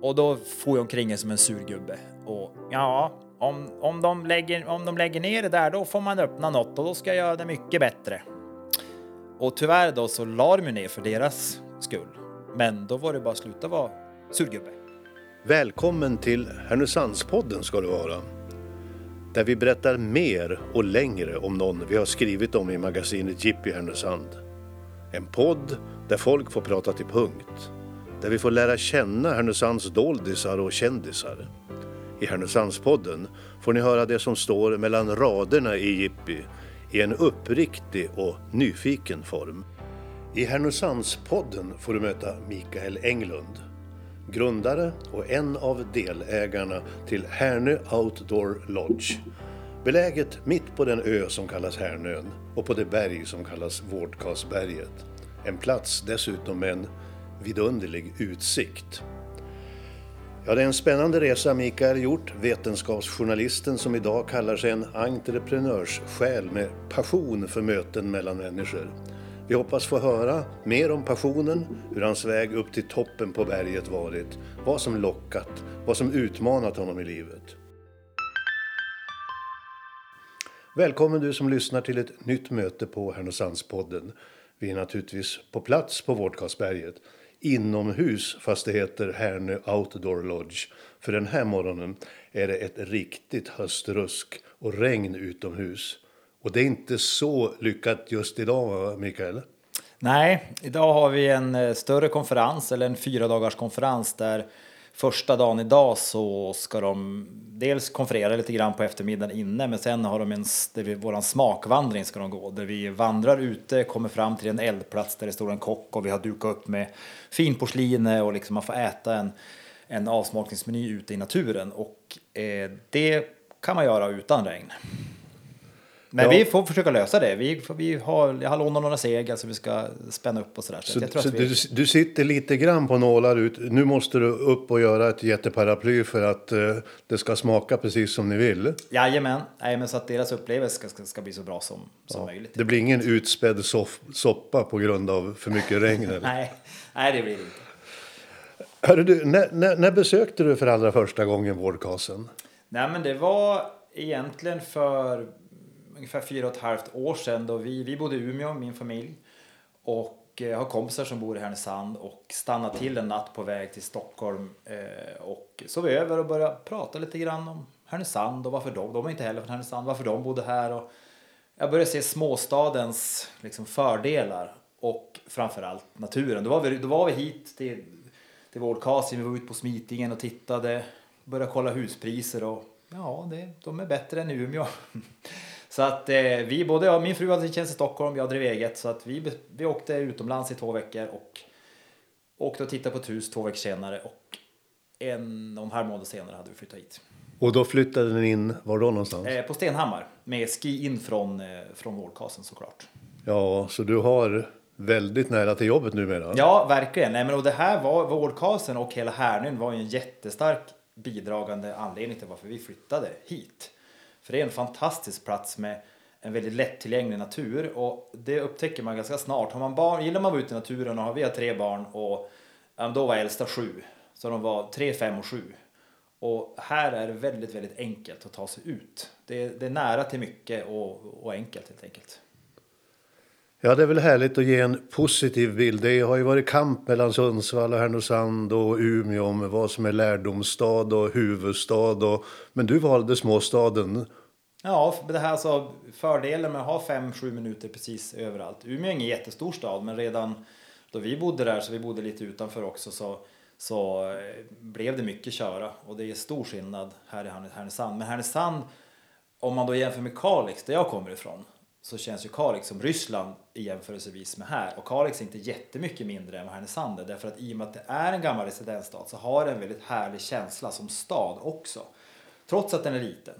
Och då får jag omkring som en surgubbe. Och ja, om, om, de lägger, om de lägger ner det där, då får man öppna något och då ska jag göra det mycket bättre. Och tyvärr då så la de ner för deras skull. Men då var det bara att sluta vara surgubbe. Välkommen till Härnösandspodden ska du vara. Där vi berättar mer och längre om någon vi har skrivit om i magasinet Jippi Härnösand. En podd där folk får prata till punkt. Där vi får lära känna Härnösands doldisar och kändisar. I Härnösandspodden får ni höra det som står mellan raderna i Jippi i en uppriktig och nyfiken form. I Härnösandspodden får du möta Mikael Englund, grundare och en av delägarna till Härnö Outdoor Lodge. Beläget mitt på den ö som kallas Härnön och på det berg som kallas Vårdkasberget. En plats dessutom med en vidunderlig utsikt. Ja, det är en spännande resa Mikael gjort, vetenskapsjournalisten som idag kallar sig en entreprenörssjäl med passion för möten mellan människor. Vi hoppas få höra mer om passionen, hur hans väg upp till toppen på berget varit, vad som lockat, vad som utmanat honom i livet. Välkommen du som lyssnar till ett nytt möte på Härnösandspodden. Vi är naturligtvis på plats på Vårdkarlsberget inomhus fast det heter Outdoor Lodge. För den här morgonen är det ett riktigt höstrusk och regn utomhus. Och det är inte så lyckat just idag, Mikael? Nej, idag har vi en eh, större konferens, eller en fyra dagars konferens där första dagen idag så ska de dels konferera lite grann på eftermiddagen inne men sen har de en, där våran smakvandring ska de gå där vi vandrar ute, kommer fram till en eldplats där det står en kock och vi har dukat upp med finporslin och liksom man får äta en, en avsmakningsmeny ute i naturen och eh, det kan man göra utan regn. Men ja. vi får försöka lösa det. Vi, vi har, jag har lånat några segel som vi ska spänna upp och sådär. Så, så, så vi... du, du, sitter lite grann på nålar ut. Nu måste du upp och göra ett jätteparaply för att uh, det ska smaka precis som ni vill. Jajamän, Jajamän så att deras upplevelse ska, ska, ska bli så bra som, som ja. möjligt. Det blir ingen utspädd soff, soppa på grund av för mycket regn? nej, nej, det blir det inte. Hörru du, när, när, när besökte du för allra första gången vårdkasen? Nej, men det var egentligen för ungefär fyra och ett halvt år sedan då vi, vi bodde i Umeå, min familj. Och jag eh, har kompisar som bor i Härnösand och stannade till en natt på väg till Stockholm eh, och sov över och började prata lite grann om Härnösand och varför de, de är inte heller från Härnösand, varför de bodde här. Och jag började se småstadens liksom, fördelar och framförallt naturen. Då var vi, då var vi hit till, till Vårdkasin, vi var ute på Smitingen och tittade, började kolla huspriser och ja, det, de är bättre än i Umeå. Så att eh, vi, både jag min fru hade tjänst i Stockholm, jag drev eget. Så att vi, vi åkte utomlands i två veckor och åkte och tittade på ett hus två veckor senare. Och en och en halv månad senare hade vi flyttat hit. Och då flyttade ni in, var då någonstans? Eh, på Stenhammar, med ski in från, eh, från Vårdkasen såklart. Ja, så du har väldigt nära till jobbet numera? Ja, verkligen. Nej, men och det här var, Vårdkasen och hela Härnön var ju en jättestark bidragande anledning till varför vi flyttade hit. För det är en fantastisk plats med en väldigt lättillgänglig natur och det upptäcker man ganska snart. Har man barn, gillar man att vara ute i naturen och vi har tre barn och då var äldsta sju. Så de var tre, fem och sju. Och här är det väldigt, väldigt enkelt att ta sig ut. Det är, det är nära till mycket och, och enkelt helt enkelt. Ja, det är väl härligt att ge en positiv bild. Det har ju varit kamp mellan Sundsvall och Härnösand och Umeå om vad som är lärdomsstad och huvudstad. Och, men du valde småstaden. Ja, det här alltså fördelen med att ha 5-7 minuter precis överallt. Umeå är ingen jättestor stad, men redan då vi bodde där, så vi bodde lite utanför också, så, så eh, blev det mycket köra. Och det är stor skillnad här i Härnösand. Men Härnösand, om man då jämför med Kalix, där jag kommer ifrån, så känns ju Kalix som Ryssland i jämförelsevis med här. Och Kalix är inte jättemycket mindre än vad Härnösand är. Därför att i och med att det är en gammal residensstad så har den en väldigt härlig känsla som stad också. Trots att den är liten.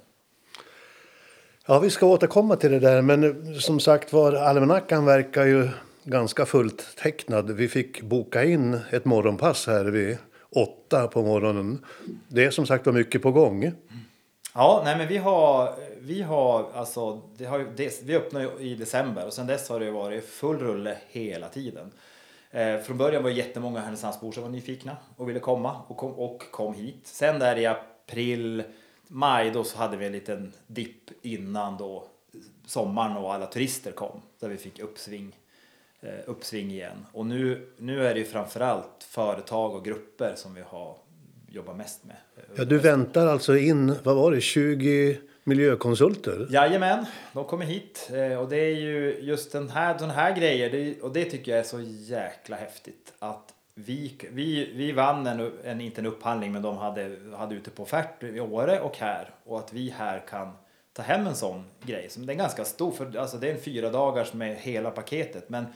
Ja, vi ska återkomma till det där. Men som sagt var, almanackan verkar ju ganska fullt tecknad. Vi fick boka in ett morgonpass här vid åtta på morgonen. Det är som sagt var mycket på gång. Ja, nej men vi har, vi har alltså, det har, det, vi öppnade i december och sen dess har det varit full rulle hela tiden. Eh, från början var det jättemånga Härnösandsbor som var nyfikna och ville komma och kom, och kom hit. Sen där i april, maj då så hade vi en liten dipp innan då sommaren och alla turister kom. Där vi fick uppsving, eh, uppsving igen. Och nu, nu är det ju framförallt företag och grupper som vi har jobbat mest med. Ja, du väntar alltså in, vad var det, 20 miljökonsulter? Jajamän, de kommer hit. Eh, och det är ju just den här, den här grejer, det, och det tycker jag är så jäkla häftigt. Att vi, vi, vi vann en, en, inte en upphandling, men de hade, hade ute på offert i Åre och här. Och att vi här kan ta hem en sån grej. Som det är ganska stor, för alltså det är en fyra dagars med hela paketet. Men,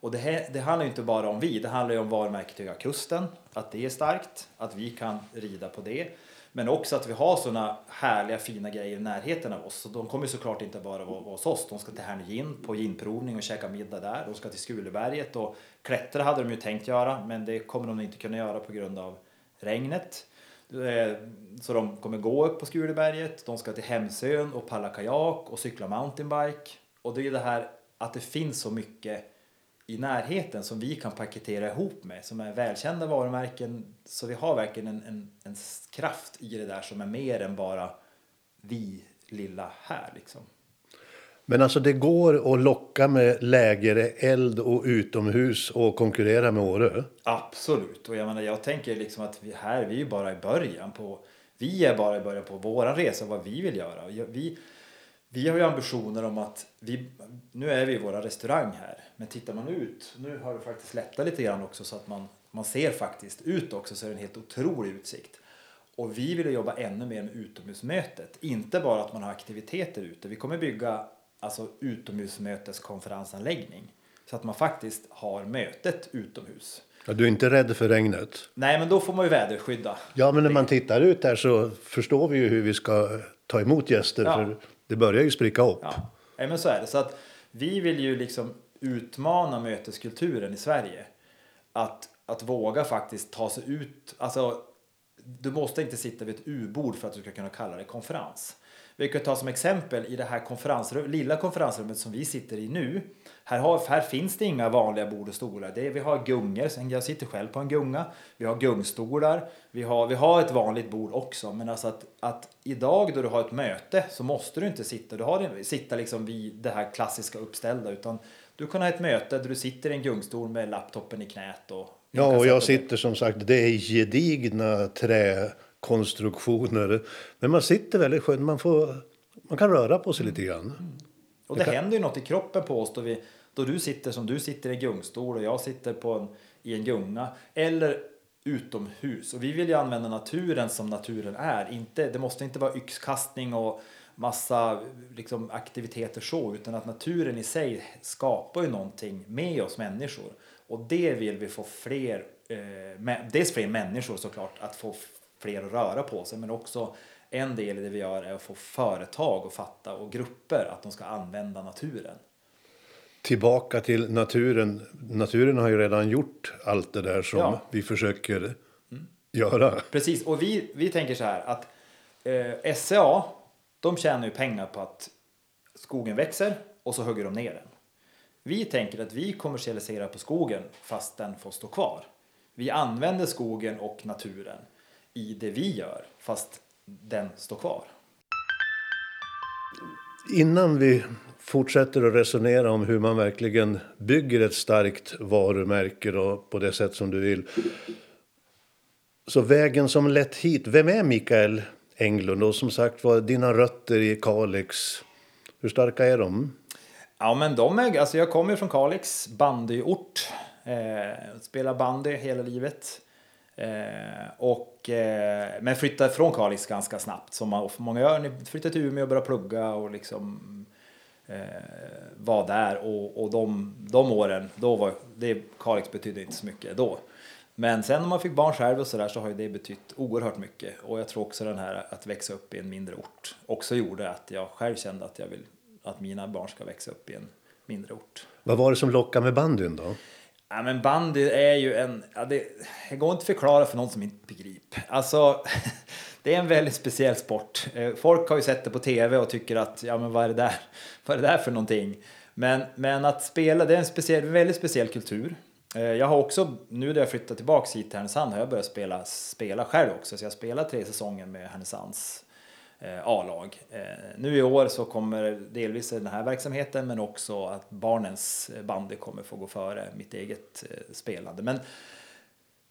och det, här, det handlar ju inte bara om vi, det handlar ju om varumärket Höga Kusten. Att det är starkt, att vi kan rida på det. Men också att vi har såna härliga fina grejer i närheten av oss. Så de kommer såklart inte bara vara hos oss. De ska till Härnögin på ginprovning och käka middag där. De ska till Skuleberget och klättra hade de ju tänkt göra. Men det kommer de inte kunna göra på grund av regnet. Eh, så de kommer gå upp på Skuleberget. De ska till Hemsön och palla kajak och cykla mountainbike. Och det är det här att det finns så mycket i närheten som vi kan paketera ihop med som är välkända varumärken. Så vi har verkligen en, en, en kraft i det där som är mer än bara vi lilla här liksom. Men alltså det går att locka med lägre eld och utomhus och konkurrera med Åre? Absolut, och jag menar jag tänker liksom att vi här, vi är bara i början på, vi är bara i början på våran resa, vad vi vill göra. Vi, vi har ju ambitioner om att vi, nu är vi i våra restaurang här, men tittar man ut, nu har det faktiskt lättat lite grann också så att man, man ser faktiskt ut också så är det en helt otrolig utsikt. Och vi vill jobba ännu mer med utomhusmötet, inte bara att man har aktiviteter ute. Vi kommer bygga alltså utomhusmöteskonferensanläggning så att man faktiskt har mötet utomhus. Ja, du är inte rädd för regnet? Nej, men då får man ju väderskydda. Ja, men när man tittar ut där så förstår vi ju hur vi ska ta emot gäster. Ja. För det börjar ju spricka upp. Ja, ja men så är det. Så att vi vill ju liksom utmana möteskulturen i Sverige. Att, att våga faktiskt ta sig ut. Alltså, du måste inte sitta vid ett U-bord för att du ska kunna kalla det konferens. Vi kan ta som exempel i det här konferensrum, lilla konferensrummet som vi sitter i nu. Här, har, här finns det inga vanliga bord och stolar. Det vi har gungor, jag sitter själv på en gunga. Vi har gungstolar. Vi har, vi har ett vanligt bord också. Men alltså att, att idag då du har ett möte så måste du inte sitta, du har, sitta liksom vid det här klassiska uppställda. Utan du kan ha ett möte där du sitter i en gungstol med laptopen i knät. Och ja, och jag sitter som sagt, det är gedigna trä konstruktioner. Men man sitter väldigt skönt, man, får, man kan röra på sig lite grann. Mm. Och det, kan... händer ju något i kroppen på oss då, vi, då du sitter som du sitter i gungstol och jag sitter på en, i en gunga. Eller utomhus. Och vi vill ju använda naturen som naturen är. Inte, det måste inte vara yxkastning och massa liksom, aktiviteter så, utan att naturen i sig skapar ju någonting med oss människor. Och det vill vi få fler, eh, dels fler människor såklart, att få fler att röra på sig men också en del i det vi gör är att få företag att fatta och grupper att de ska använda naturen. Tillbaka till naturen. Naturen har ju redan gjort allt det där som ja. vi försöker mm. göra. Precis, och vi, vi tänker så här att eh, SCA de tjänar ju pengar på att skogen växer och så hugger de ner den. Vi tänker att vi kommersialiserar på skogen fast den får stå kvar. Vi använder skogen och naturen i det vi gör fast den står kvar. Innan vi fortsätter att resonera om hur man verkligen bygger ett starkt varumärke och på det sätt som du vill. Så vägen som lett hit, vem är Mikael Englund? Och som sagt var, dina rötter i Kalix, hur starka är de? Ja men de är, alltså jag kommer från Kalix, bandyort. Eh, spelar bandy hela livet. Eh, och, eh, men flyttade från Kalix ganska snabbt som man, många gör. Flyttade till Umeå och började plugga och liksom eh, var där och, och de, de åren, då var det, Kalix betydde inte så mycket då. Men sen när man fick barn själv och sådär så har ju det betytt oerhört mycket. Och jag tror också den här att växa upp i en mindre ort också gjorde att jag själv kände att jag vill att mina barn ska växa upp i en mindre ort. Vad var det som lockade med bandyn då? Ja, men bandy är ju en... Ja, det, det går inte att förklara för någon som inte begriper. Alltså, det är en väldigt speciell sport. Eh, folk har ju sett det på tv och tycker att ja, men vad är det där, vad är det där för någonting? Men, men att spela, det är en speciell, väldigt speciell kultur. Eh, jag har också, nu när jag flyttat tillbaka hit till Härnösand, har jag börjat spela, spela själv också. Så jag spelar tre säsonger med Härnösands A-lag. Eh, Nu i år så kommer delvis den här verksamheten men också att barnens bandy kommer få gå före mitt eget eh, spelande. Men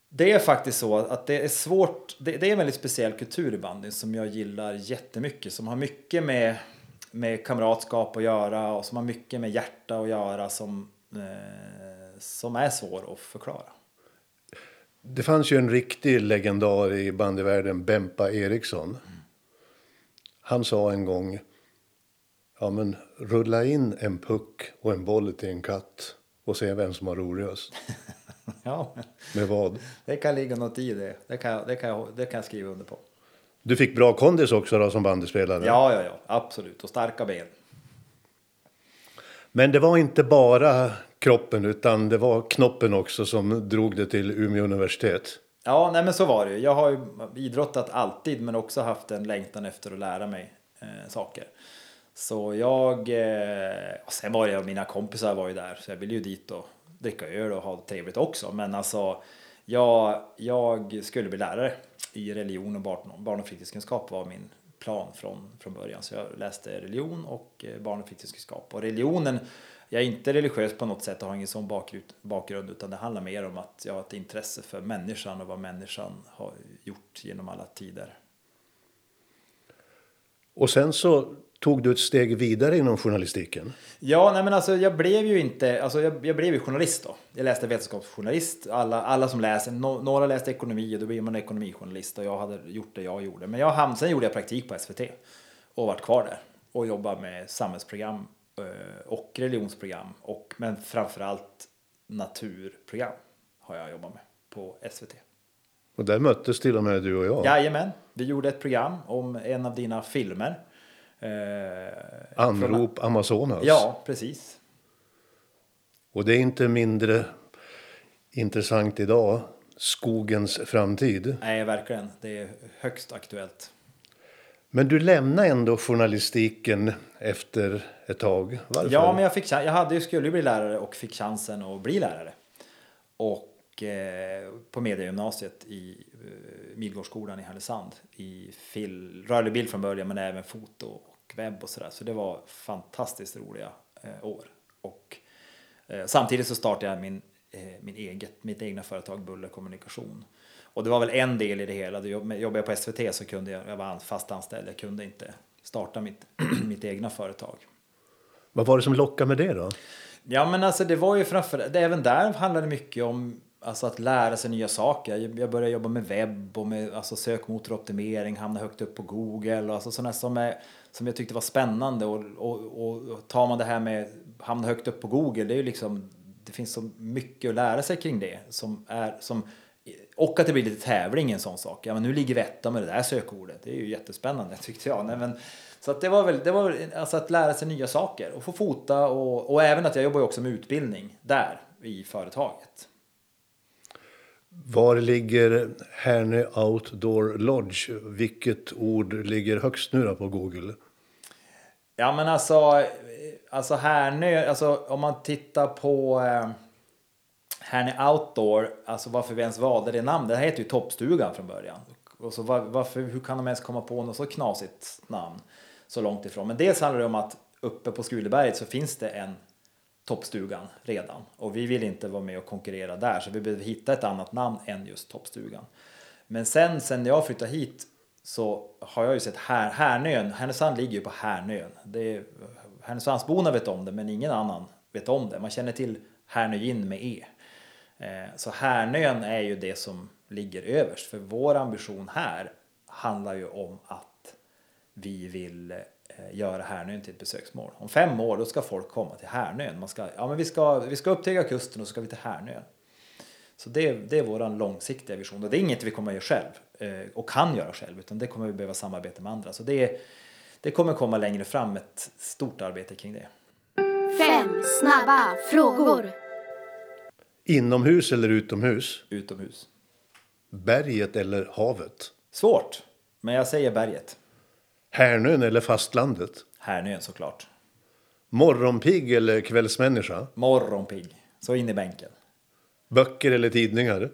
det är faktiskt så att det är svårt, det, det är en väldigt speciell kultur i bandyn som jag gillar jättemycket. Som har mycket med, med kamratskap att göra och som har mycket med hjärta att göra som, eh, som är svår att förklara. Det fanns ju en riktig legendar i bandyvärlden, Bempa Eriksson. Han sa en gång, ja men rulla in en puck och en boll till en katt och se vem som har roligast. Ja, Med vad? det kan ligga något i det. Det kan, det kan, det kan jag skriva under på. Du fick bra kondis också då som bandyspelare. Ja, ja, ja, absolut. Och starka ben. Men det var inte bara kroppen utan det var knoppen också som drog det till Umeå universitet. Ja, nej men så var det ju. Jag har ju idrottat alltid men också haft en längtan efter att lära mig eh, saker. Så jag, eh, och sen var det mina kompisar var ju där så jag ville ju dit och dricka öl och ha det trevligt också. Men alltså, jag, jag skulle bli lärare i religion och barn, barn och fritidskunskap var min plan från, från början. Så jag läste religion och eh, barn och fritidskunskap. Och religionen, jag är inte religiös på något sätt och har ingen sån bakgrund, utan det handlar mer om att jag har ett intresse för människan och vad människan har gjort genom alla tider. Och sen så tog du ett steg vidare inom journalistiken. Ja, nej men alltså jag blev ju inte, alltså jag, jag blev ju journalist då. Jag läste vetenskapsjournalist, alla, alla som läser, no, några läste ekonomi och då blir man ekonomijournalist och jag hade gjort det jag gjorde. Men jag sen gjorde jag praktik på SVT och varit kvar där och jobbade med samhällsprogram och religionsprogram och men framförallt naturprogram har jag jobbat med på SVT. Och där möttes till och med du och jag. Jajamän, vi gjorde ett program om en av dina filmer. Eh, Anrop Amazonas. Ja, precis. Och det är inte mindre intressant idag. Skogens framtid. Nej, verkligen. Det är högst aktuellt. Men du lämnar ändå journalistiken efter ett tag. Varför? Ja, men jag, fick, jag hade skulle ju bli lärare och fick chansen att bli lärare. Och eh, på mediegymnasiet i eh, Midgårdsskolan i Härnösand. I fil, rörlig bild från början men även foto och webb och sådär. Så det var fantastiskt roliga eh, år. Och eh, samtidigt så startade jag min, eh, min eget, mitt egna företag Buller Kommunikation. Och det var väl en del i det hela. Jobbade jag på SVT så kunde jag, jag var fast anställd. Jag kunde inte starta mitt, mitt egna företag. Vad var det som lockade med det då? Ja men alltså det var ju framför det, även där handlade det mycket om alltså att lära sig nya saker. Jag började jobba med webb och med alltså sökmotoroptimering, hamna högt upp på Google och alltså sådana som, är, som jag tyckte var spännande och, och, och, och tar man det här med hamna högt upp på Google, det är ju liksom det finns så mycket att lära sig kring det som är som och att det blir lite tävling i en sån sak. Ja, men nu ligger vi etta med det där sökordet. Det är ju jättespännande tyckte jag. Nej, men, så att det var väl, det var väl alltså att lära sig nya saker och få fota och, och även att jag jobbar ju också med utbildning där i företaget. Var ligger Herne Outdoor Lodge? Vilket ord ligger högst nu då på Google? Ja men alltså, alltså Härnö, alltså om man tittar på eh, Härne Outdoor, alltså varför vi ens valde det namnet. Det här heter ju Toppstugan från början. Och så var, varför, hur kan de ens komma på något så knasigt namn så långt ifrån? Men dels handlar det om att uppe på Skuleberget så finns det en Toppstugan redan. Och vi vill inte vara med och konkurrera där så vi behöver hitta ett annat namn än just Toppstugan. Men sen, sen jag flyttade hit så har jag ju sett här, Härnön, Härnösand ligger ju på Härnön. Det är, Härnösandsborna vet om det men ingen annan vet om det. Man känner till Härnöjin med E. Eh, så Härnön är ju det som ligger överst. För vår ambition här handlar ju om att vi vill eh, göra Härnön till ett besöksmål. Om fem år då ska folk komma till Härnön. Man ska, ja, men vi, ska, vi ska upp till Höga kusten och så ska vi till Härnön. Så det, det är vår långsiktiga vision och det är inget vi kommer att göra själv eh, och kan göra själv utan det kommer vi behöva samarbeta med andra. Så det, det kommer komma längre fram ett stort arbete kring det. Fem snabba frågor. Inomhus eller utomhus? Utomhus. Berget eller havet? Svårt, men jag säger berget. Härnön eller fastlandet? Härnön såklart. Morgonpigg eller kvällsmänniska? Morgonpigg. Så in i bänken. Böcker eller tidningar?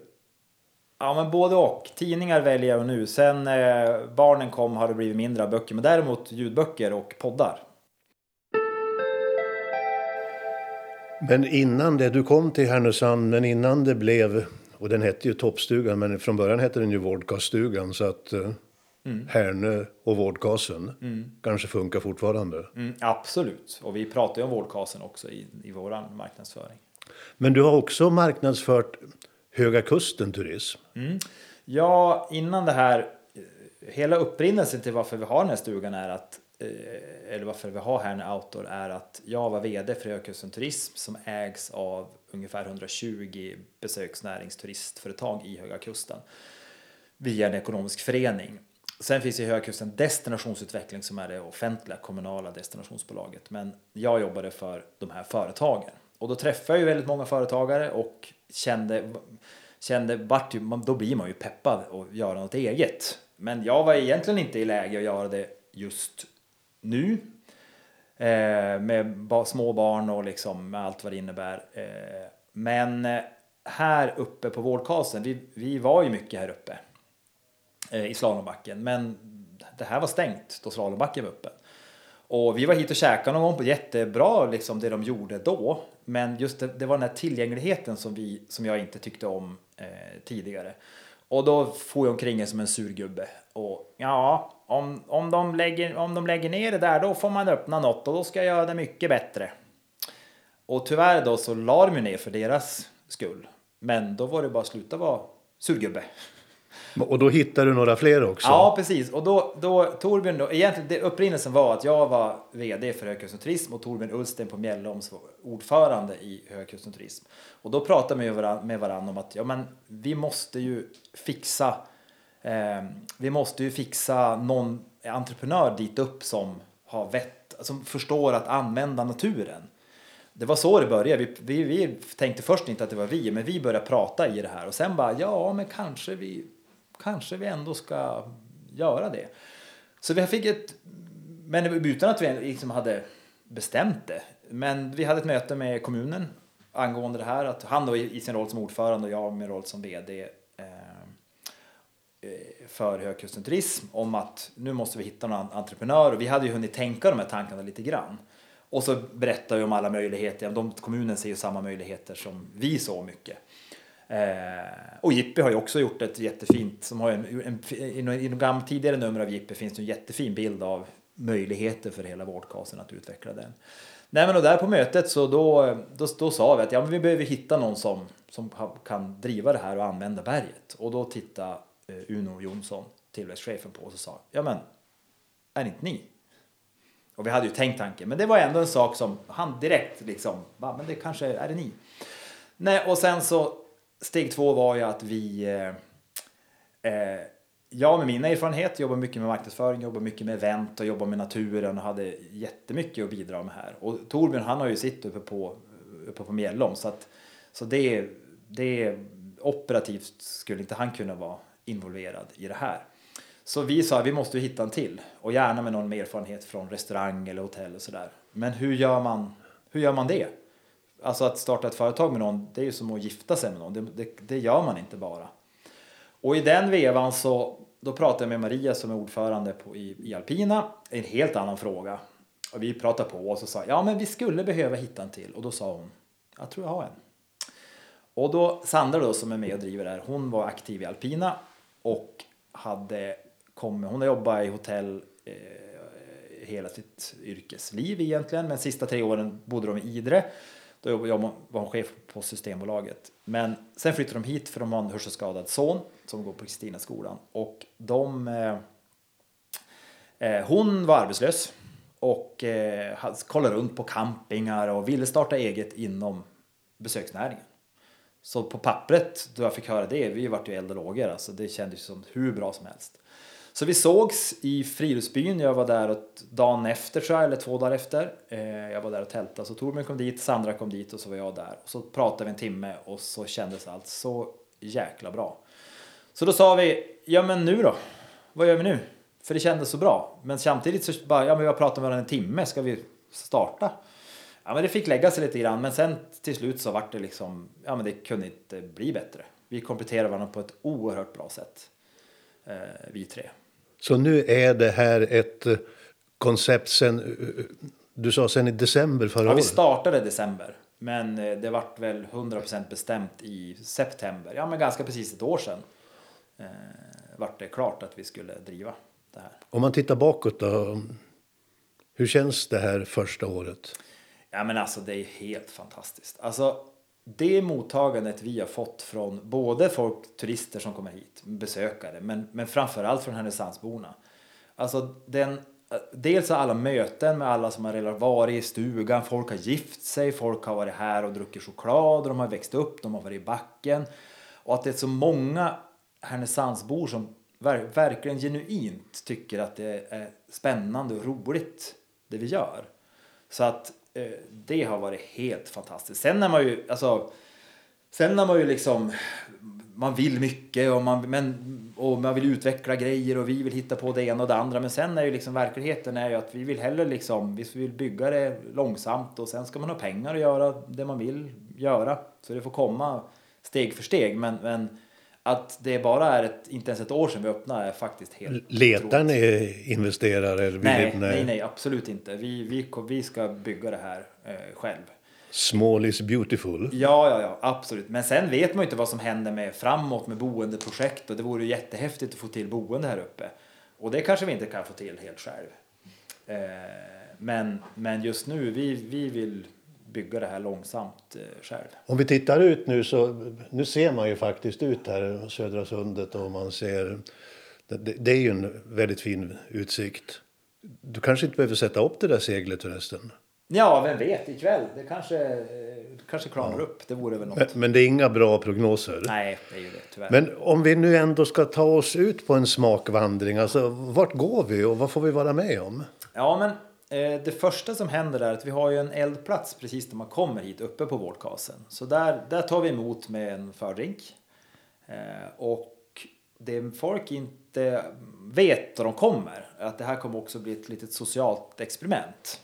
Ja, men både och. Tidningar väljer jag nu. Sen eh, barnen kom har det blivit mindre böcker, men däremot ljudböcker och poddar. Men innan det, du kom till Härnösand, men innan det blev, och den hette ju Toppstugan, men från början hette den ju Vårdkaststugan, så att eh, mm. Härnö och Vårdkasen mm. kanske funkar fortfarande. Mm, absolut, och vi pratar ju om Vårdkasen också i, i vår marknadsföring. Men du har också marknadsfört Höga Kusten Turism. Mm. Ja, innan det här, hela upprinnelsen till varför vi har den här stugan är att Eh, Eh, eller varför vi har Herne Outdoor är att jag var VD för Högkusten Turism som ägs av ungefär 120 besöksnäringsturistföretag i Höga Kusten via en ekonomisk förening. Sen finns i Höga Kusten Destinationsutveckling som är det offentliga kommunala destinationsbolaget. Men jag jobbade för de här företagen och då träffade jag ju väldigt många företagare och kände, kände vart, då blir man ju peppad att göra något eget. Men jag var egentligen inte i läge att göra det just nu. Eh, med små barn och liksom med allt vad det innebär. Eh, men eh, här uppe på Vårdkasen, vi, vi var ju mycket här uppe eh, i slalombacken. Men det här var stängt då slalombacken var uppe. Och vi var hit och käkade någon gång på jättebra liksom det de gjorde då. Men just det, det var den här tillgängligheten som, vi, som jag inte tyckte om eh, tidigare. Och då får jag omkring som en sur gubbe. Och ja, om, om, de lägger, om de lägger ner det där då får man öppna något och då ska jag göra det mycket bättre. Och tyvärr då så la de ner för deras skull. Men då var det bara att sluta vara surgubbe. Och då hittade du några fler också? Ja, precis. Och då, då Torbjörn, då, egentligen det, upprinnelsen var att jag var VD för Högkusten Turism och Torbjörn Ulsten på Mjällholms var ordförande i Högkusten Turism. Och då pratade vi med varandra, med varandra om att ja, men vi måste ju fixa eh, vi måste ju fixa någon entreprenör dit upp som har vett, som förstår att använda naturen. Det var så det började. Vi, vi, vi tänkte först inte att det var vi, men vi började prata i det här och sen bara ja, men kanske vi kanske vi ändå ska göra det. Så vi fick ett, men utan att vi liksom hade bestämt det. Men vi hade ett möte med kommunen angående det här. Att han då i sin roll som ordförande och jag med roll som VD Eh, för Högkusten Turism om att nu måste vi hitta någon entreprenör. Och vi hade ju hunnit tänka de här tankarna lite grann. Och så berättar vi om alla möjligheter. De, kommunen ser ju samma möjligheter som vi så mycket. Eh, och Jippi har ju också gjort ett jättefint, som har en, en, i de tidigare nummer av Jippi finns det en jättefin bild av möjligheter för hela vårdkasen att utveckla den. Nej men och där på mötet så då, då, då sa vi att ja, men vi behöver hitta någon som, som kan driva det här och använda berget. Och då tittade Eh, Uno Jonsson, tillväxtchefen på oss och sa ja men är inte ni? Och vi hade ju tänkt tanken, men det var ändå en sak som han direkt liksom, va, men det kanske är det ni. Nej, och sen så steg två var ju att vi eh, eh, jag med mina erfarenheter, jobbar mycket med marknadsföring, jobbar mycket med event och jobbar med naturen och hade jättemycket att bidra med här. Och Torbjörn han har ju sitt uppe på, uppe på Mjällom så att så det, det operativt skulle inte han kunna vara involverad i det här. Så vi sa att vi måste hitta en till och gärna med någon med erfarenhet från restaurang eller hotell och sådär. Men hur gör man, hur gör man det? Alltså att starta ett företag med någon, det är ju som att gifta sig med någon. Det, det, det gör man inte bara. Och i den vevan så då pratade jag med Maria som är ordförande på, i, i Alpina. En helt annan fråga. Och vi pratade på och så sa ja men vi skulle behöva hitta en till. Och då sa hon, jag tror jag har en. Och då Sandra då som är med och driver det här, hon var aktiv i Alpina och hade kommit, hon har jobbat i hotell eh, hela sitt yrkesliv egentligen, men sista tre åren bodde de i Idre då var hon chef på Systembolaget. Men sen flyttade de hit för de har en hörselskadad son som går på Kristinaskolan. Och de... Eh, eh hon var arbetslös och eh, kollade runt på campingar och ville starta eget inom besöksnäringen. Så på pappret, då jag fick höra det, vi vart ju eld och lågor, alltså det kändes som hur bra som helst. Så vi sågs i Friluftsbyn. Jag var där dagen efter tror jag, eller två dagar efter. Eh, jag var där och tältade. Så Torbjörn kom dit, Sandra kom dit och så var jag där. Och så pratade vi en timme och så kändes allt så jäkla bra. Så då sa vi, ja men nu då? Vad gör vi nu? För det kändes så bra. Men samtidigt så bara, ja men vi har pratat med varandra en timme, ska vi starta? Ja, men det fick lägga sig lite grann. Men sen till slut så vart det liksom, ja men det kunde inte bli bättre. Vi kompletterar varandra på ett oerhört bra sätt. Eh, vi tre. Så nu är det här ett eh, koncept sen, eh, du sa sen i december förra Ja, vi året? startade i december. Men eh, det vart väl 100% bestämt i september. Ja, men ganska precis ett år sedan. Eh, vart det klart att vi skulle driva det här. Om man tittar bakåt då, hur känns det här första året? Ja men alltså det är helt fantastiskt. Alltså det mottagandet vi har fått från både folk, turister som kommer hit, besökare, men, men framförallt från Härnösandsborna. Alltså den, dels alla möten med alla som har redan varit i stugan, folk har gift sig, folk har varit här och druckit choklad, och de har växt upp, de har varit i backen. Och att det är så många Härnösandsbor som verkligen genuint tycker att det är spännande och roligt det vi gör. Så att Eh, det har varit helt fantastiskt. Sen när man ju, alltså, sen när man ju liksom, man vill mycket och man, men, och man vill utveckla grejer och vi vill hitta på det ena och det andra. Men sen är ju liksom verkligheten är ju att vi vill hellre liksom, vi vill bygga det långsamt och sen ska man ha pengar att göra det man vill göra. Så det får komma steg för steg. Men, men att det bara är ett, inte ens ett år sedan vi öppnade är faktiskt helt Letar ni investerare? Nej, ni- nej, nej, absolut inte. Vi, vi, vi ska bygga det här eh, själv. Small is beautiful. Ja, ja, ja, absolut. Men sen vet man ju inte vad som händer med framåt med boendeprojekt och det vore ju jättehäftigt att få till boende här uppe. Och det kanske vi inte kan få till helt själv. Eh, men, men just nu, vi, vi vill bygga det här långsamt eh, själv. Om vi tittar ut nu så nu ser man ju faktiskt ut här Södra sundet och man ser det, det är ju en väldigt fin utsikt. Du kanske inte behöver sätta upp det där seglet förresten. Ja, vem vet, ikväll. Det kanske, eh, kanske klarnar upp. Det vore väl något. Men, men det är inga bra prognoser. Nej, det är ju det tyvärr. Men om vi nu ändå ska ta oss ut på en smakvandring, alltså vart går vi och vad får vi vara med om? Ja, men Eh, det första som händer är att vi har ju en eldplats precis när man kommer hit uppe på Vårdkasen. Så där, där tar vi emot med en fördrink. Eh, och det folk inte vet när de kommer, är att det här kommer också bli ett litet socialt experiment.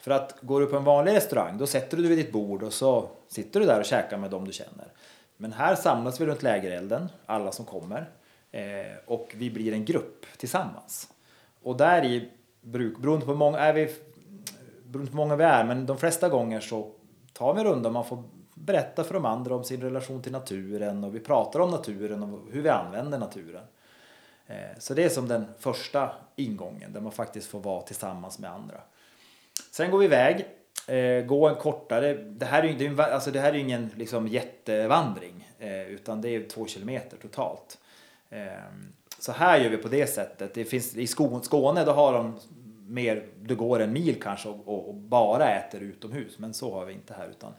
För att går du på en vanlig restaurang, då sätter du dig vid ditt bord och så sitter du där och käkar med dem du känner. Men här samlas vi runt lägerelden, alla som kommer. Eh, och vi blir en grupp tillsammans. Och där i, bruk, beroende på hur många, är vi, beroende på många vi är, men de flesta gånger så tar vi en runda och man får berätta för de andra om sin relation till naturen och vi pratar om naturen och hur vi använder naturen. Eh, så det är som den första ingången där man faktiskt får vara tillsammans med andra. Sen går vi iväg, eh, gå en kortare, det här är ju alltså det här är ingen liksom, jättevandring eh, utan det är två kilometer totalt. Så här gör vi på det sättet. Det finns, I Skåne då har de mer, du går en mil kanske och, och, och bara äter utomhus men så har vi inte här utan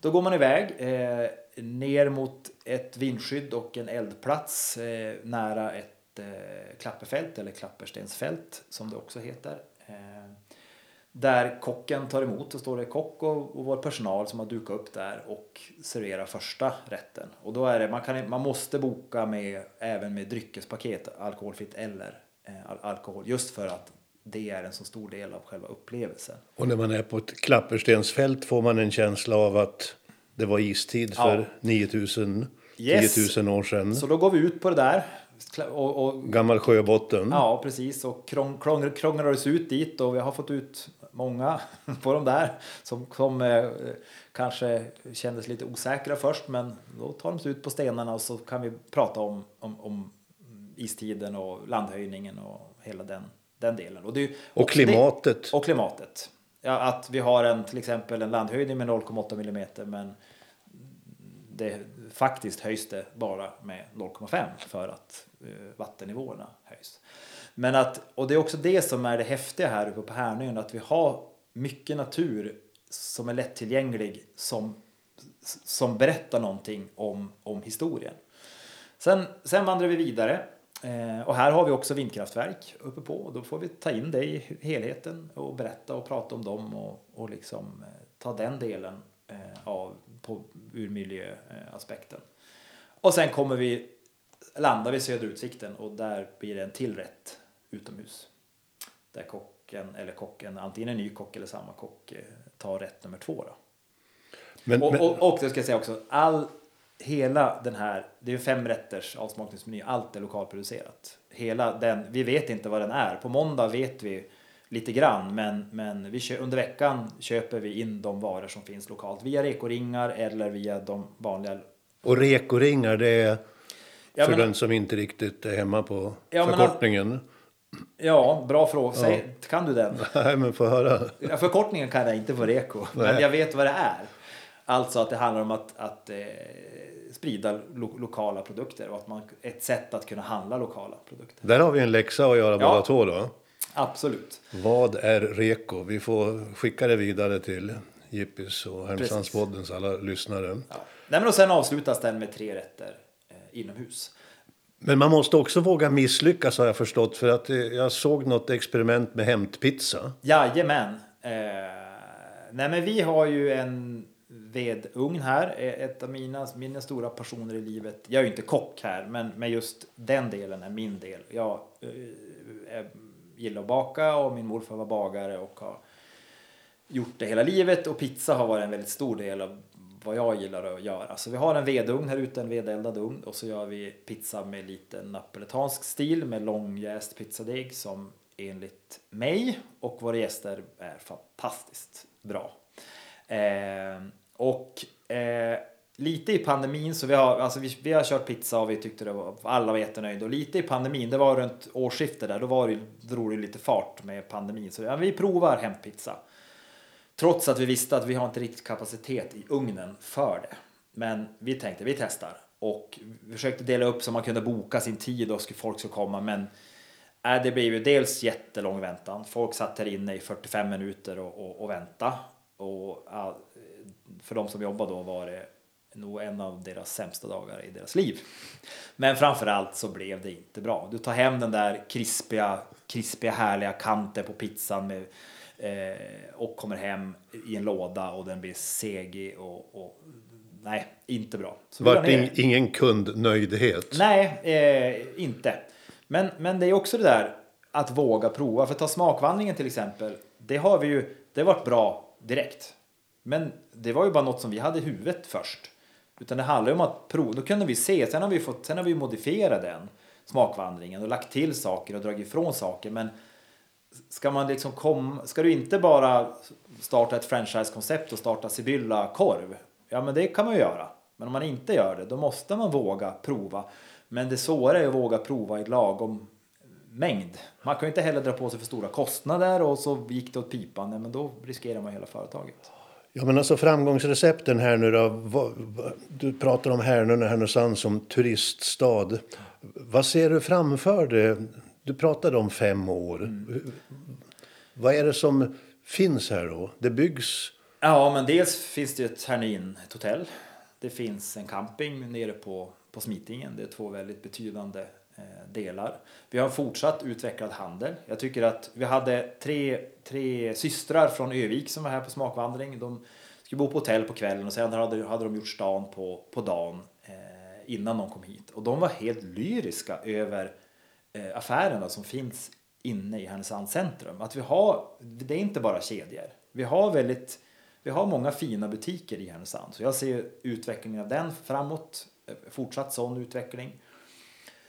då går man iväg eh, ner mot ett vindskydd och en eldplats eh, nära ett eh, klapperfält eller klapperstensfält som det också heter. Eh, där kocken tar emot så står det kock och, och vår personal som har dukat upp där och serverar första rätten. Och då är det, man, kan, man måste boka med, även med dryckespaket, alkoholfritt eller eh, alkohol, just för att det är en så stor del av själva upplevelsen. Och när man är på ett klapperstensfält får man en känsla av att det var istid Ja. för 9000, Yes. 10 000 år sedan. Så då går vi ut på det där. Och, och, Gammal sjöbotten. ja, precis. Och krång, krång, krånglar oss ut dit och vi har fått ut många på de där som, som eh, kanske kändes lite osäkra först. Men då tar de sig ut på stenarna och så kan vi prata om, om, om istiden och landhöjningen och hela den, den delen. Och, det, ju Och också det- klimatet. och klimatet. Ja, att vi har en, till exempel en landhöjning med 0,8 millimeter men det, faktiskt höjs det bara med 0,5 för att eh, vattennivåerna höjs. Men att, och det är också det som är det häftiga här uppe på Härnön, att vi har mycket natur som är lättillgänglig som, som berättar någonting om, om historien. Sen, sen vandrar vi vidare och här har vi också vindkraftverk uppe på och då får vi ta in det i helheten och berätta och prata om dem och, och liksom eh, ta den delen eh, av, på, ur miljöaspekten. Och sen kommer vi landa vid söderutsikten och där blir det en till rätt utomhus. Där kock kocken eller kocken, antingen en ny kock eller samma kock, eh, tar rätt nummer två. Då. Men, Och, men, och, och det ska jag säga också, all, hela den här, det är ju fem rätters avsmakningsmeny, allt är lokalproducerat. Hela den, vi vet inte vad den är. På måndag vet vi lite grann, men, men vi kö, under veckan köper vi in de varor som finns lokalt via rekoringar eller via de vanliga. och rekoringar, det är Ja, för men- den som inte riktigt är hemma på Ja, men- förkortningen. Ja, bra fråga. Säg, Kan du den? Nej, men få höra. Ja, förkortningen kan jag inte på reko, men Nej. jag vet vad det är. Alltså att det handlar om att, att eh, sprida lo, lokala produkter och att man, ett sätt att kunna handla lokala produkter. Där har vi en läxa att göra Ja. båda två då. Absolut. Vad är reko? Vi får skicka det vidare till Jippis och Härnösandspoddens alla lyssnare. Ja. Nej, men och sen avslutas den med tre rätter eh, inomhus. Men man måste också våga misslyckas har jag förstått. För att eh, jag såg något experiment med hämtpizza. Jajamän. Eh, nej men vi har ju en vedugn här. är Ett av mina, mina stora passioner i livet. Jag är ju inte kock här men, men just den delen är min del. Jag eh, eh, gillar att baka och min morfar var bagare och har gjort det hela livet och pizza har varit en väldigt stor del av vad jag gillar att göra. Så vi har en vedugn här ute, en vedeldad ugn och så gör vi pizza med lite napoletansk stil med långjäst pizzadeg som enligt mig och våra gäster är fantastiskt bra. Eh, och eh, lite i pandemin så vi har, alltså vi, vi har kört pizza och vi tyckte det var, alla var jättenöjda och lite i pandemin, det var runt årsskiftet där, då var det, drog det lite fart med pandemin så ja, vi provar hämtpizza. Trots att vi visste att vi har inte riktigt kapacitet i ugnen för det. Men vi tänkte vi testar och vi försökte dela upp så man kunde boka sin tid och folk skulle komma. Men äh, det blev ju dels jättelång väntan. Folk satt här inne i 45 minuter och, och, och väntade. Och ja, för de som jobbar då var det nog en av deras sämsta dagar i deras liv. Men framför allt så blev det inte bra. Du tar hem den där krispiga, krispiga härliga kanten på pizzan med, eh, och kommer hem i en låda och den blir segig och, och nej, inte bra. Så Vart in, ingen kundnöjdhet. Nej, eh, inte. Men, men det är också det där att våga prova. För att ta smakvandringen till exempel. Det har vi ju, det har varit bra direkt. Men det var ju bara något som vi hade i huvudet först. Utan det handlar ju om att prova. Då kunde vi se, sen har vi, fått, sen har vi modifierat den smakvandringen och lagt till saker och dragit ifrån saker. Men ska man liksom komma, ska du inte bara starta ett franchisekoncept och starta Sibylla korv? Ja, men det kan man ju göra. Men om man inte gör det, då måste man våga prova. Men det svåra är att våga prova i lagom mängd. Man kan ju inte heller dra på sig för stora kostnader och så gick det åt pipan. Nej, men då riskerar man hela företaget. Ja, men alltså framgångsrecepten här nu då. Du pratar om Härnön och Härnösand som turiststad. Vad ser du framför dig? Du pratade om fem år. Vad är det som finns här då? Det byggs. Ja, men dels finns det ett Hernin, ett hotell. Det finns en camping nere på, på Smitingen. Det är två väldigt betydande eh, delar. Vi har fortsatt utvecklad handel. Jag tycker att vi hade tre, tre systrar från Övik som var här på smakvandring. De skulle bo på hotell på kvällen och sen hade, hade de gjort stan på, på dagen eh, innan de kom hit. Och de var helt lyriska över eh, affärerna som finns inne i Härnösands centrum. Att vi har, det är inte bara kedjor. Vi har väldigt, vi har många fina butiker i Härnösand. Så jag ser utvecklingen av den framåt, eh, fortsatt sån utveckling.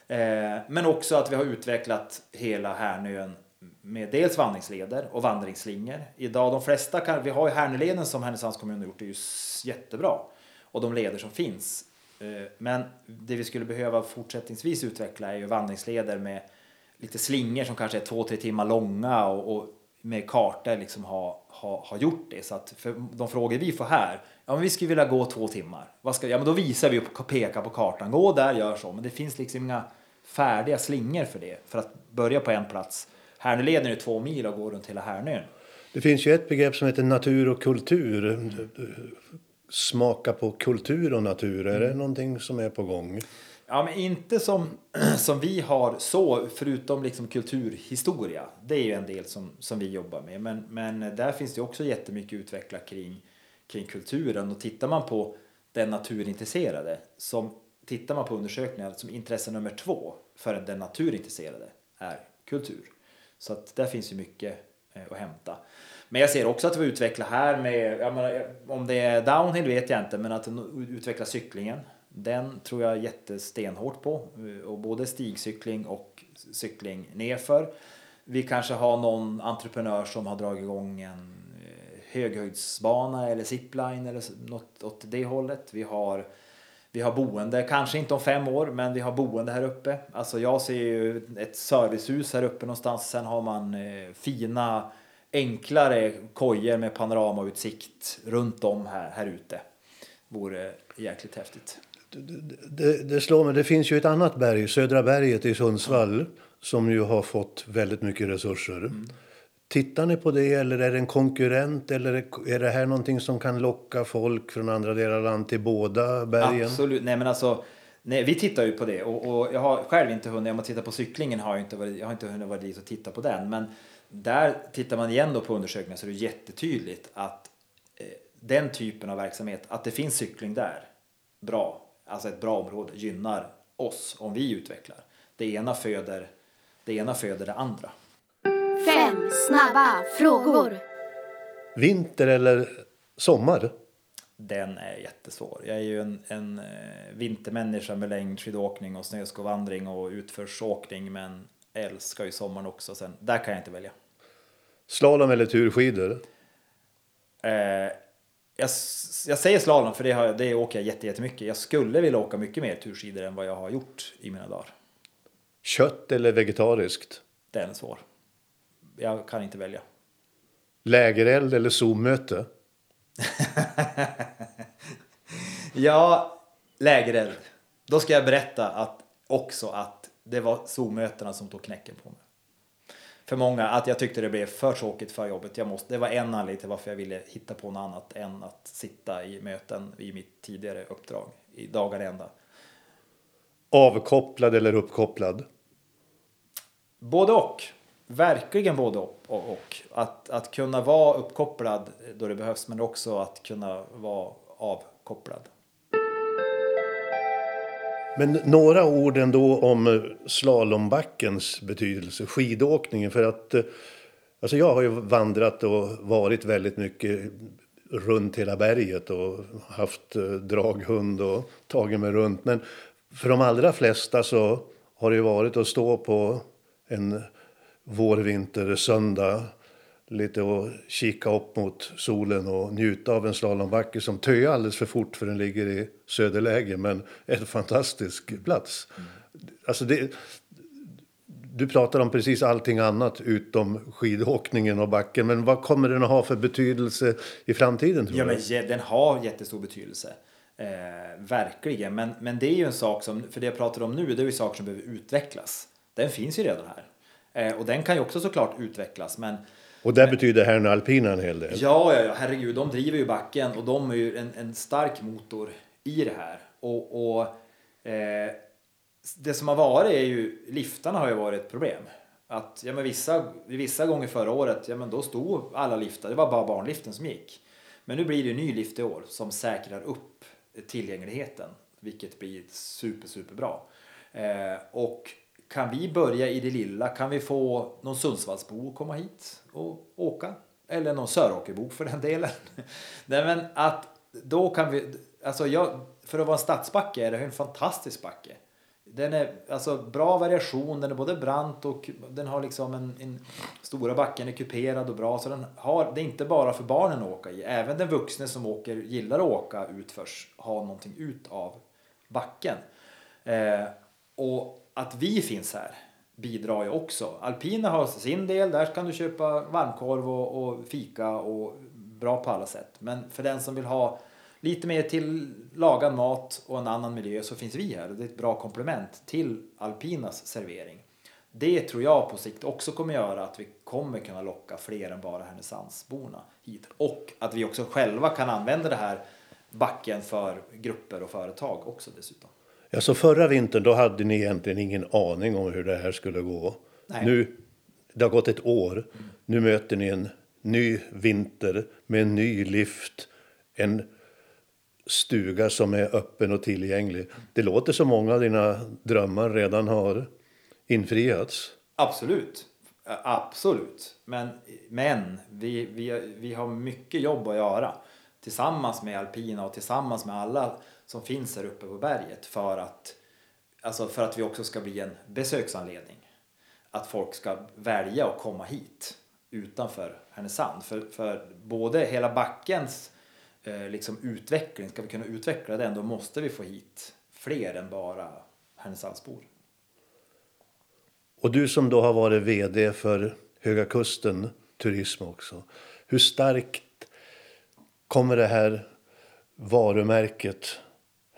Eh, men också att vi har utvecklat hela Härnön med dels vandringsleder och vandringsslingor. Idag de flesta kan, vi har ju Härnöleden som Härnösands kommun har gjort, det är ju jättebra. Och de leder som finns. Eh, men det vi skulle behöva fortsättningsvis utveckla är ju vandringsleder med lite slingor som kanske är två, tre timmar långa och, och med kartor liksom har ha, ha gjort det. Så att för de frågor vi får här, ja men vi skulle vilja gå två timmar. Vad ska, ja men då visar vi och pekar på kartan, gå där, gör så. Men det finns liksom inga färdiga slingor för det. För att börja på en plats. Härnöleden är två mil och går runt hela Härnön. Det finns ju ett begrepp som heter natur och kultur. Smaka på kultur och natur. Är det någonting som är på gång? Ja, men inte som, som vi har så, förutom liksom kulturhistoria. Det är ju en del som, som vi jobbar med. Men, men där finns det också jättemycket utvecklat kring, kring kulturen. Och tittar man på den naturintresserade, som tittar man på undersökningar som intresse nummer två för den naturintresserade är kultur. Så att där finns ju mycket eh, att hämta. Men jag ser också att vi utvecklar här med, jag menar, eh, om det är downhill vet jag inte, men att utveckla cyklingen. Den tror jag jättestenhårt på. Eh, och både stigcykling och cykling nerför. Vi kanske har någon entreprenör som har dragit igång en höghöjdsbana eller zipline eller något åt det hållet. Vi har, vi har boende, kanske inte om fem år, men vi har boende här uppe. Alltså jag ser ju ett servicehus här uppe någonstans. Sen har man eh, fina, enklare kojor med panoramautsikt runt om här, här ute. Vore jäkligt häftigt. Det, det, slår mig, det finns ju ett annat berg, Södra berget i Sundsvall, mm. som ju har fått väldigt mycket resurser. Mm. Tittar ni på det eller är det en konkurrent eller är det här någonting som kan locka folk från andra delar av landet till båda bergen? Absolut, nej men alltså Nej, vi tittar ju på det och, och jag har själv inte hunnit, om man tittar på cyklingen har jag inte varit, jag har inte hunnit vara dit och titta på den. Men där tittar man igen då på undersökningar så är det jättetydligt att eh, den typen av verksamhet, att det finns cykling där, bra alltså ett bra område, gynnar oss om vi utvecklar. Det ena föder det, ena föder det andra. Fem snabba frågor. Vinter eller sommar? Den är jättesvår. Jag är ju en, en eh, vintermänniska med längdskidåkning och snöskovandring och utförsåkning men älskar ju sommaren också. Sen, där kan jag inte välja. Slalom eller turskidor? Eh, jag, jag säger slalom för det, har, det åker jag jättemycket. Jag skulle vilja åka mycket mer turskidor än vad jag har gjort i mina dagar. Kött eller vegetariskt? Den är svår. Jag kan inte välja. Lägereld eller Zoom-möte? ja, lägereld. Då ska jag berätta att också att det var Zoom-mötena som tog knäcken på mig för många att jag tyckte det blev för tråkigt för jobbet. Jag måste, det var en anledning till varför jag ville hitta på något annat än att sitta i möten i mitt tidigare uppdrag i dagar ända. Avkopplad eller uppkopplad? Både och. Verkligen både och. och. Att, att kunna vara uppkopplad då det behövs men också att kunna vara avkopplad. Men några ord ändå om eh, slalombackens betydelse, skidåkningen. För att eh, alltså jag har ju vandrat och varit väldigt mycket runt hela berget och haft eh, draghund och tagit mig runt. Men för de allra flesta så har det ju varit att stå på en vårvinter söndag lite och kika upp mot solen och njuta av en slalombacke som töar alldeles för fort för den ligger i söderläge men en fantastisk plats. Mm. Alltså det, du pratar om precis allting annat utom skidåkningen och backen. Men vad kommer den att ha för betydelse i framtiden? Ja, men den har jättestor betydelse. Eh, verkligen. Men, men det är ju en sak som, för det jag pratar om nu, det är ju saker som behöver utvecklas. Den finns ju redan här. Eh, och den kan ju också såklart utvecklas. Men och där betyder Herrn Alpina en hel del. Ja, ja, ja, herregud, de driver ju backen och de är ju en, en stark motor i det här. Och, och eh, det som har varit är ju, liftarna har ju varit ett problem. Att, ja men vissa, vissa gånger förra året, ja men då stod alla liftar, det var bara barnliften som gick. Men nu blir det en ny lift i år som säkrar upp tillgängligheten, vilket blir super, super bra. Eh, och kan vi börja i det lilla? Kan vi få någon Sundsvallsbo att komma hit och åka? Eller någon Söråkerbo för den delen. Nej men att då kan vi, alltså jag, för att vara en stadsbacke är det en fantastisk backe. Den är alltså bra variation, den är både brant och den har liksom en, en stora backen är kuperad och bra. Så den har, det är inte bara för barnen att åka i. Även den vuxne som åker, gillar att åka utförs, har någonting ut av backen. Eh, och att vi finns här bidrar ju också. Alpina har sin del, där kan du köpa varmkorv och, och fika och bra på alla sätt. Men för den som vill ha lite mer till lagad mat och en annan miljö så finns vi här. och Det är ett bra komplement till alpinas servering. Det tror jag på sikt också kommer göra att vi kommer kunna locka fler än bara Härnösandsborna hit. Och att vi också själva kan använda det här backen för grupper och företag också dessutom. Ja, så förra vintern då hade ni egentligen ingen aning om hur det här skulle gå. Nej. Nu, det har gått ett år. Nu möter ni en ny vinter med en ny lift. En stuga som är öppen och tillgänglig. Det låter som många av dina drömmar redan har infriats. Absolut. Absolut. Men, men vi, vi, vi har mycket jobb att göra tillsammans med alpina och tillsammans med alla som finns här uppe på berget för att, alltså för att vi också ska bli en besöksanledning. Att folk ska välja att komma hit utanför Härnösand. För, för både hela backens eh, liksom utveckling, ska vi kunna utveckla den då måste vi få hit fler än bara Härnösandsbor. Och du som då har varit VD för Höga Kusten Turism också. Hur starkt kommer det här varumärket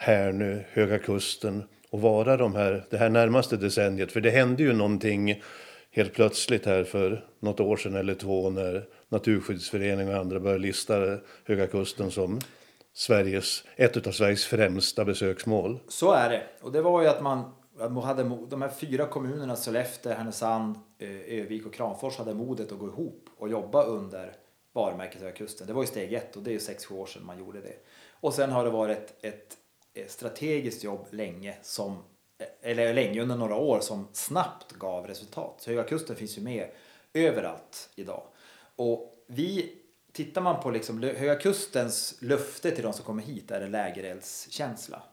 här nu, Höga Kusten, och vara de här, det här närmaste decenniet? För det hände ju någonting helt plötsligt här för något år sedan eller två när Naturskyddsföreningen och andra började lista Höga Kusten som Sveriges, ett av Sveriges främsta besöksmål. Så är det. Och det var ju att man hade de här fyra kommunerna, Sollefteå, Härnösand, eh, Övik och Kramfors hade modet att gå ihop och jobba under varumärket Höga Kusten. Det var ju steg ett och det är ju 6-7 år sedan man gjorde det. Och sen har det varit ett, ett Eh, strategiskt jobb länge som eh, eller länge under några år som snabbt gav resultat. Så Höga Kusten finns ju med överallt idag. Och vi, tittar man på liksom Höga Kustens löfte till de som kommer hit är en lägereldskänsla.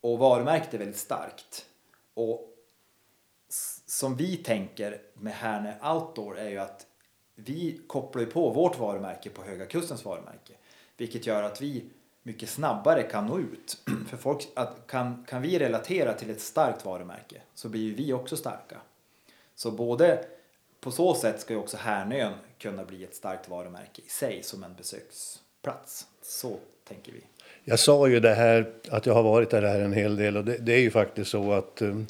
Och varumärket är väldigt starkt. Och som vi tänker med Härne Outdoor är ju att vi kopplar ju på vårt varumärke på Höga Kustens varumärke. Vilket gör att vi mycket snabbare kan nå ut. För folk, att kan, kan vi relatera till ett starkt varumärke så blir ju vi också starka. Så både på så sätt ska ju också Härnön kunna bli ett starkt varumärke i sig som en besöksplats. Så tänker vi. Jag sa ju det här att jag har varit där här en hel del och det, det är ju faktiskt så att um,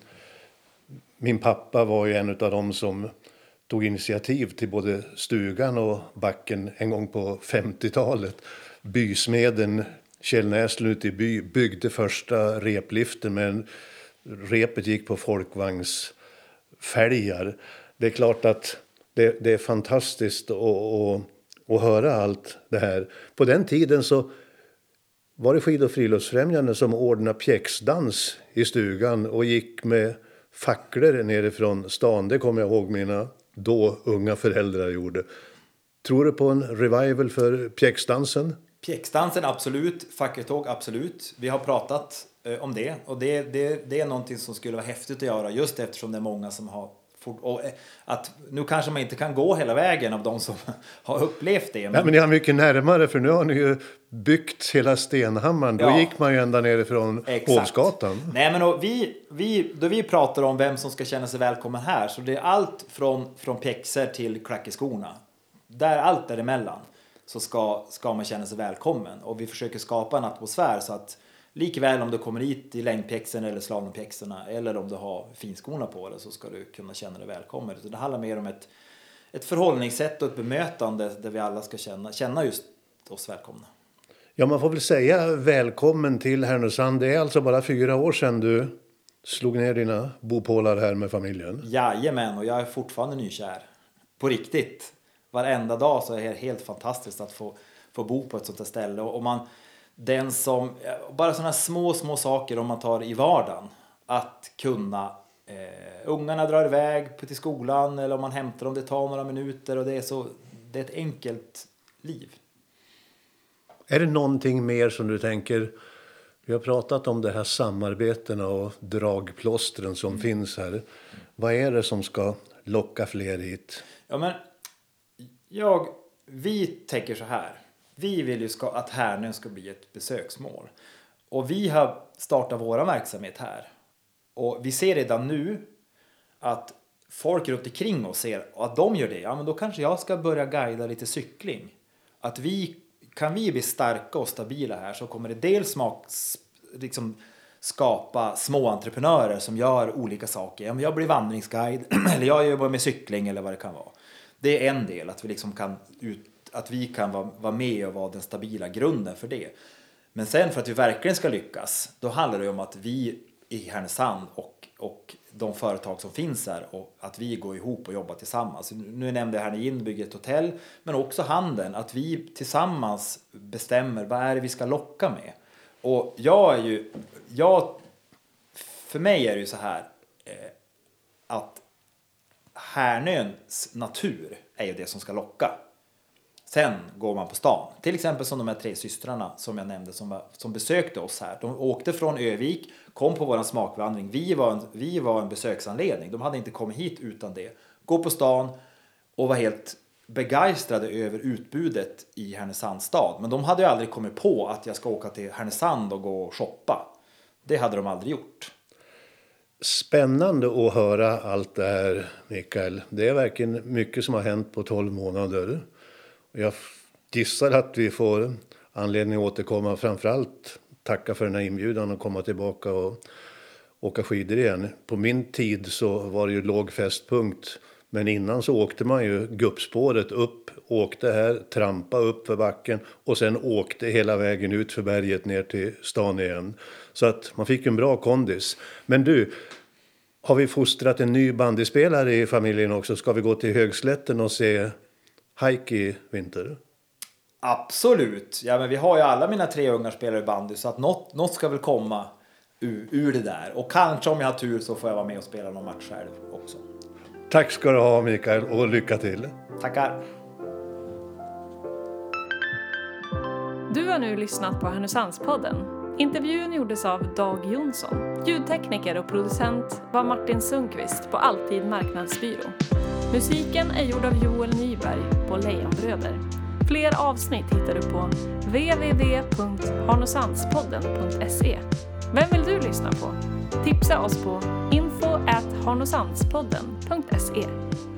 min pappa var ju en av dem som tog initiativ till både stugan och backen en gång på 50-talet. Bysmeden Kjell Näslund ute i by byggde första repliften men repet gick på folkvagnsfälgar. Det är klart att det, det är fantastiskt att, att, att höra allt det här. På den tiden så var det Skid och friluftsfrämjande som ordnade pjäxdans i stugan och gick med facklor nerifrån stan. Det kommer jag ihåg mina då unga föräldrar gjorde. Tror du på en revival för pjäxdansen? Pjäxdansen absolut, fackeltåg absolut. Vi har pratat eh, om det och det, det, det är någonting som skulle vara häftigt att göra just eftersom det är många som har och, eh, att nu kanske man inte kan gå hela vägen av de som har upplevt det. Ja, men ni har mycket närmare för nu har ni ju byggt hela Stenhammaren. Då Ja. gick man ju ända nerifrån. Hovsgatan. Nej, men och vi, vi, då vi pratar om vem som ska känna sig välkommen här så det är allt från, från pjäxor till klack i skorna. Där allt däremellan så ska, ska man känna sig välkommen och vi försöker skapa en atmosfär så att likväl om du kommer hit i längdpjäxorna eller slalompjäxorna eller om du har finskorna på dig så ska du kunna känna dig välkommen. Så det handlar mer om ett, ett förhållningssätt och ett bemötande där vi alla ska känna, känna just oss välkomna. Ja, man får väl säga välkommen till Härnösand. Det är alltså bara fyra år sedan du slog ner dina bopålar här med familjen. Jajamän, och jag är fortfarande nykär. På riktigt. Varenda dag så är det helt fantastiskt att få, få bo på ett sånt här ställe. Och man, den som, bara sådana små, små saker om man tar i vardagen. Att kunna, eh, ungarna drar iväg till skolan eller om man hämtar dem, det tar några minuter och det är så, det är ett enkelt liv. Är det någonting mer som du tänker? Vi har pratat om de här samarbetena och dragplåstren som finns här. Vad är det som ska locka fler hit? Ja, men jag, vi tänker så här. Vi vill ju ska, att Härnön ska bli ett besöksmål. Och vi har startat vår verksamhet här. Och vi ser redan nu att folk runt omkring oss ser att de gör det. Ja, men då kanske jag ska börja guida lite cykling. Att vi, kan vi bli starka och stabila här så kommer det dels smak, liksom skapa små entreprenörer som gör olika saker. Ja, men Jag blir vandringsguide eller jag jobbar med cykling eller vad det kan vara. Det är en del, att vi, liksom kan ut, att vi kan vara, vara med och vara den stabila grunden för det. Men sen för att vi verkligen ska lyckas, då handlar det om att vi i Härnösand och, och de företag som finns här och att vi går ihop och jobbar tillsammans. Nu nämnde jag Härnöin bygger ett hotell, men också handeln. Att vi tillsammans bestämmer vad är det vi ska locka med. Och jag är ju, jag, för mig är det ju så här eh, att Härnöns natur är ju det som ska locka. Sen går man på stan. Till exempel som de här tre systrarna som jag nämnde som, var, som besökte oss här. De åkte från Övik, kom på vår smakvandring. Vi var, en, vi var en besöksanledning. De hade inte kommit hit utan det. Gå på stan och var helt begeistrade över utbudet i Härnösands stad. Men de hade ju aldrig kommit på att jag ska åka till Härnösand och gå och shoppa. Det hade de aldrig gjort. Spännande att höra allt det här, Mikael. Det är verkligen mycket som har hänt på 12 månader. Jag gissar att vi får anledning att återkomma. Framförallt tacka för den här inbjudan och komma tillbaka och åka skidor igen. På min tid så var det ju låg fästpunkt. Men innan så åkte man ju guppspåret upp, åkte här, trampa upp för backen och sen åkte hela vägen ut för berget ner till stan igen. Så att man fick en bra kondis. Men du, har vi fostrat en ny bandyspelare i familjen också? Ska vi gå till Högslätten och se Hike i vinter? Absolut. Ja, men vi har ju alla mina tre ungar spelar i bandy så att något, något ska väl komma ur, ur det där. Och kanske om jag har tur så får jag vara med och spela någon match själv också. Tack ska du ha Mikael och lycka till. Tackar. Du har nu lyssnat på Härnösandspodden. Intervjun gjordes av Dag Jonsson. Ljudtekniker och producent var Martin Sundqvist på Alltid Marknadsbyrå. Musiken är gjord av Joel Nyberg på Lejonbröder. Fler avsnitt hittar du på www.harnosandspodden.se. Vem vill du lyssna på? Tipsa oss på info at harnosandspodden.se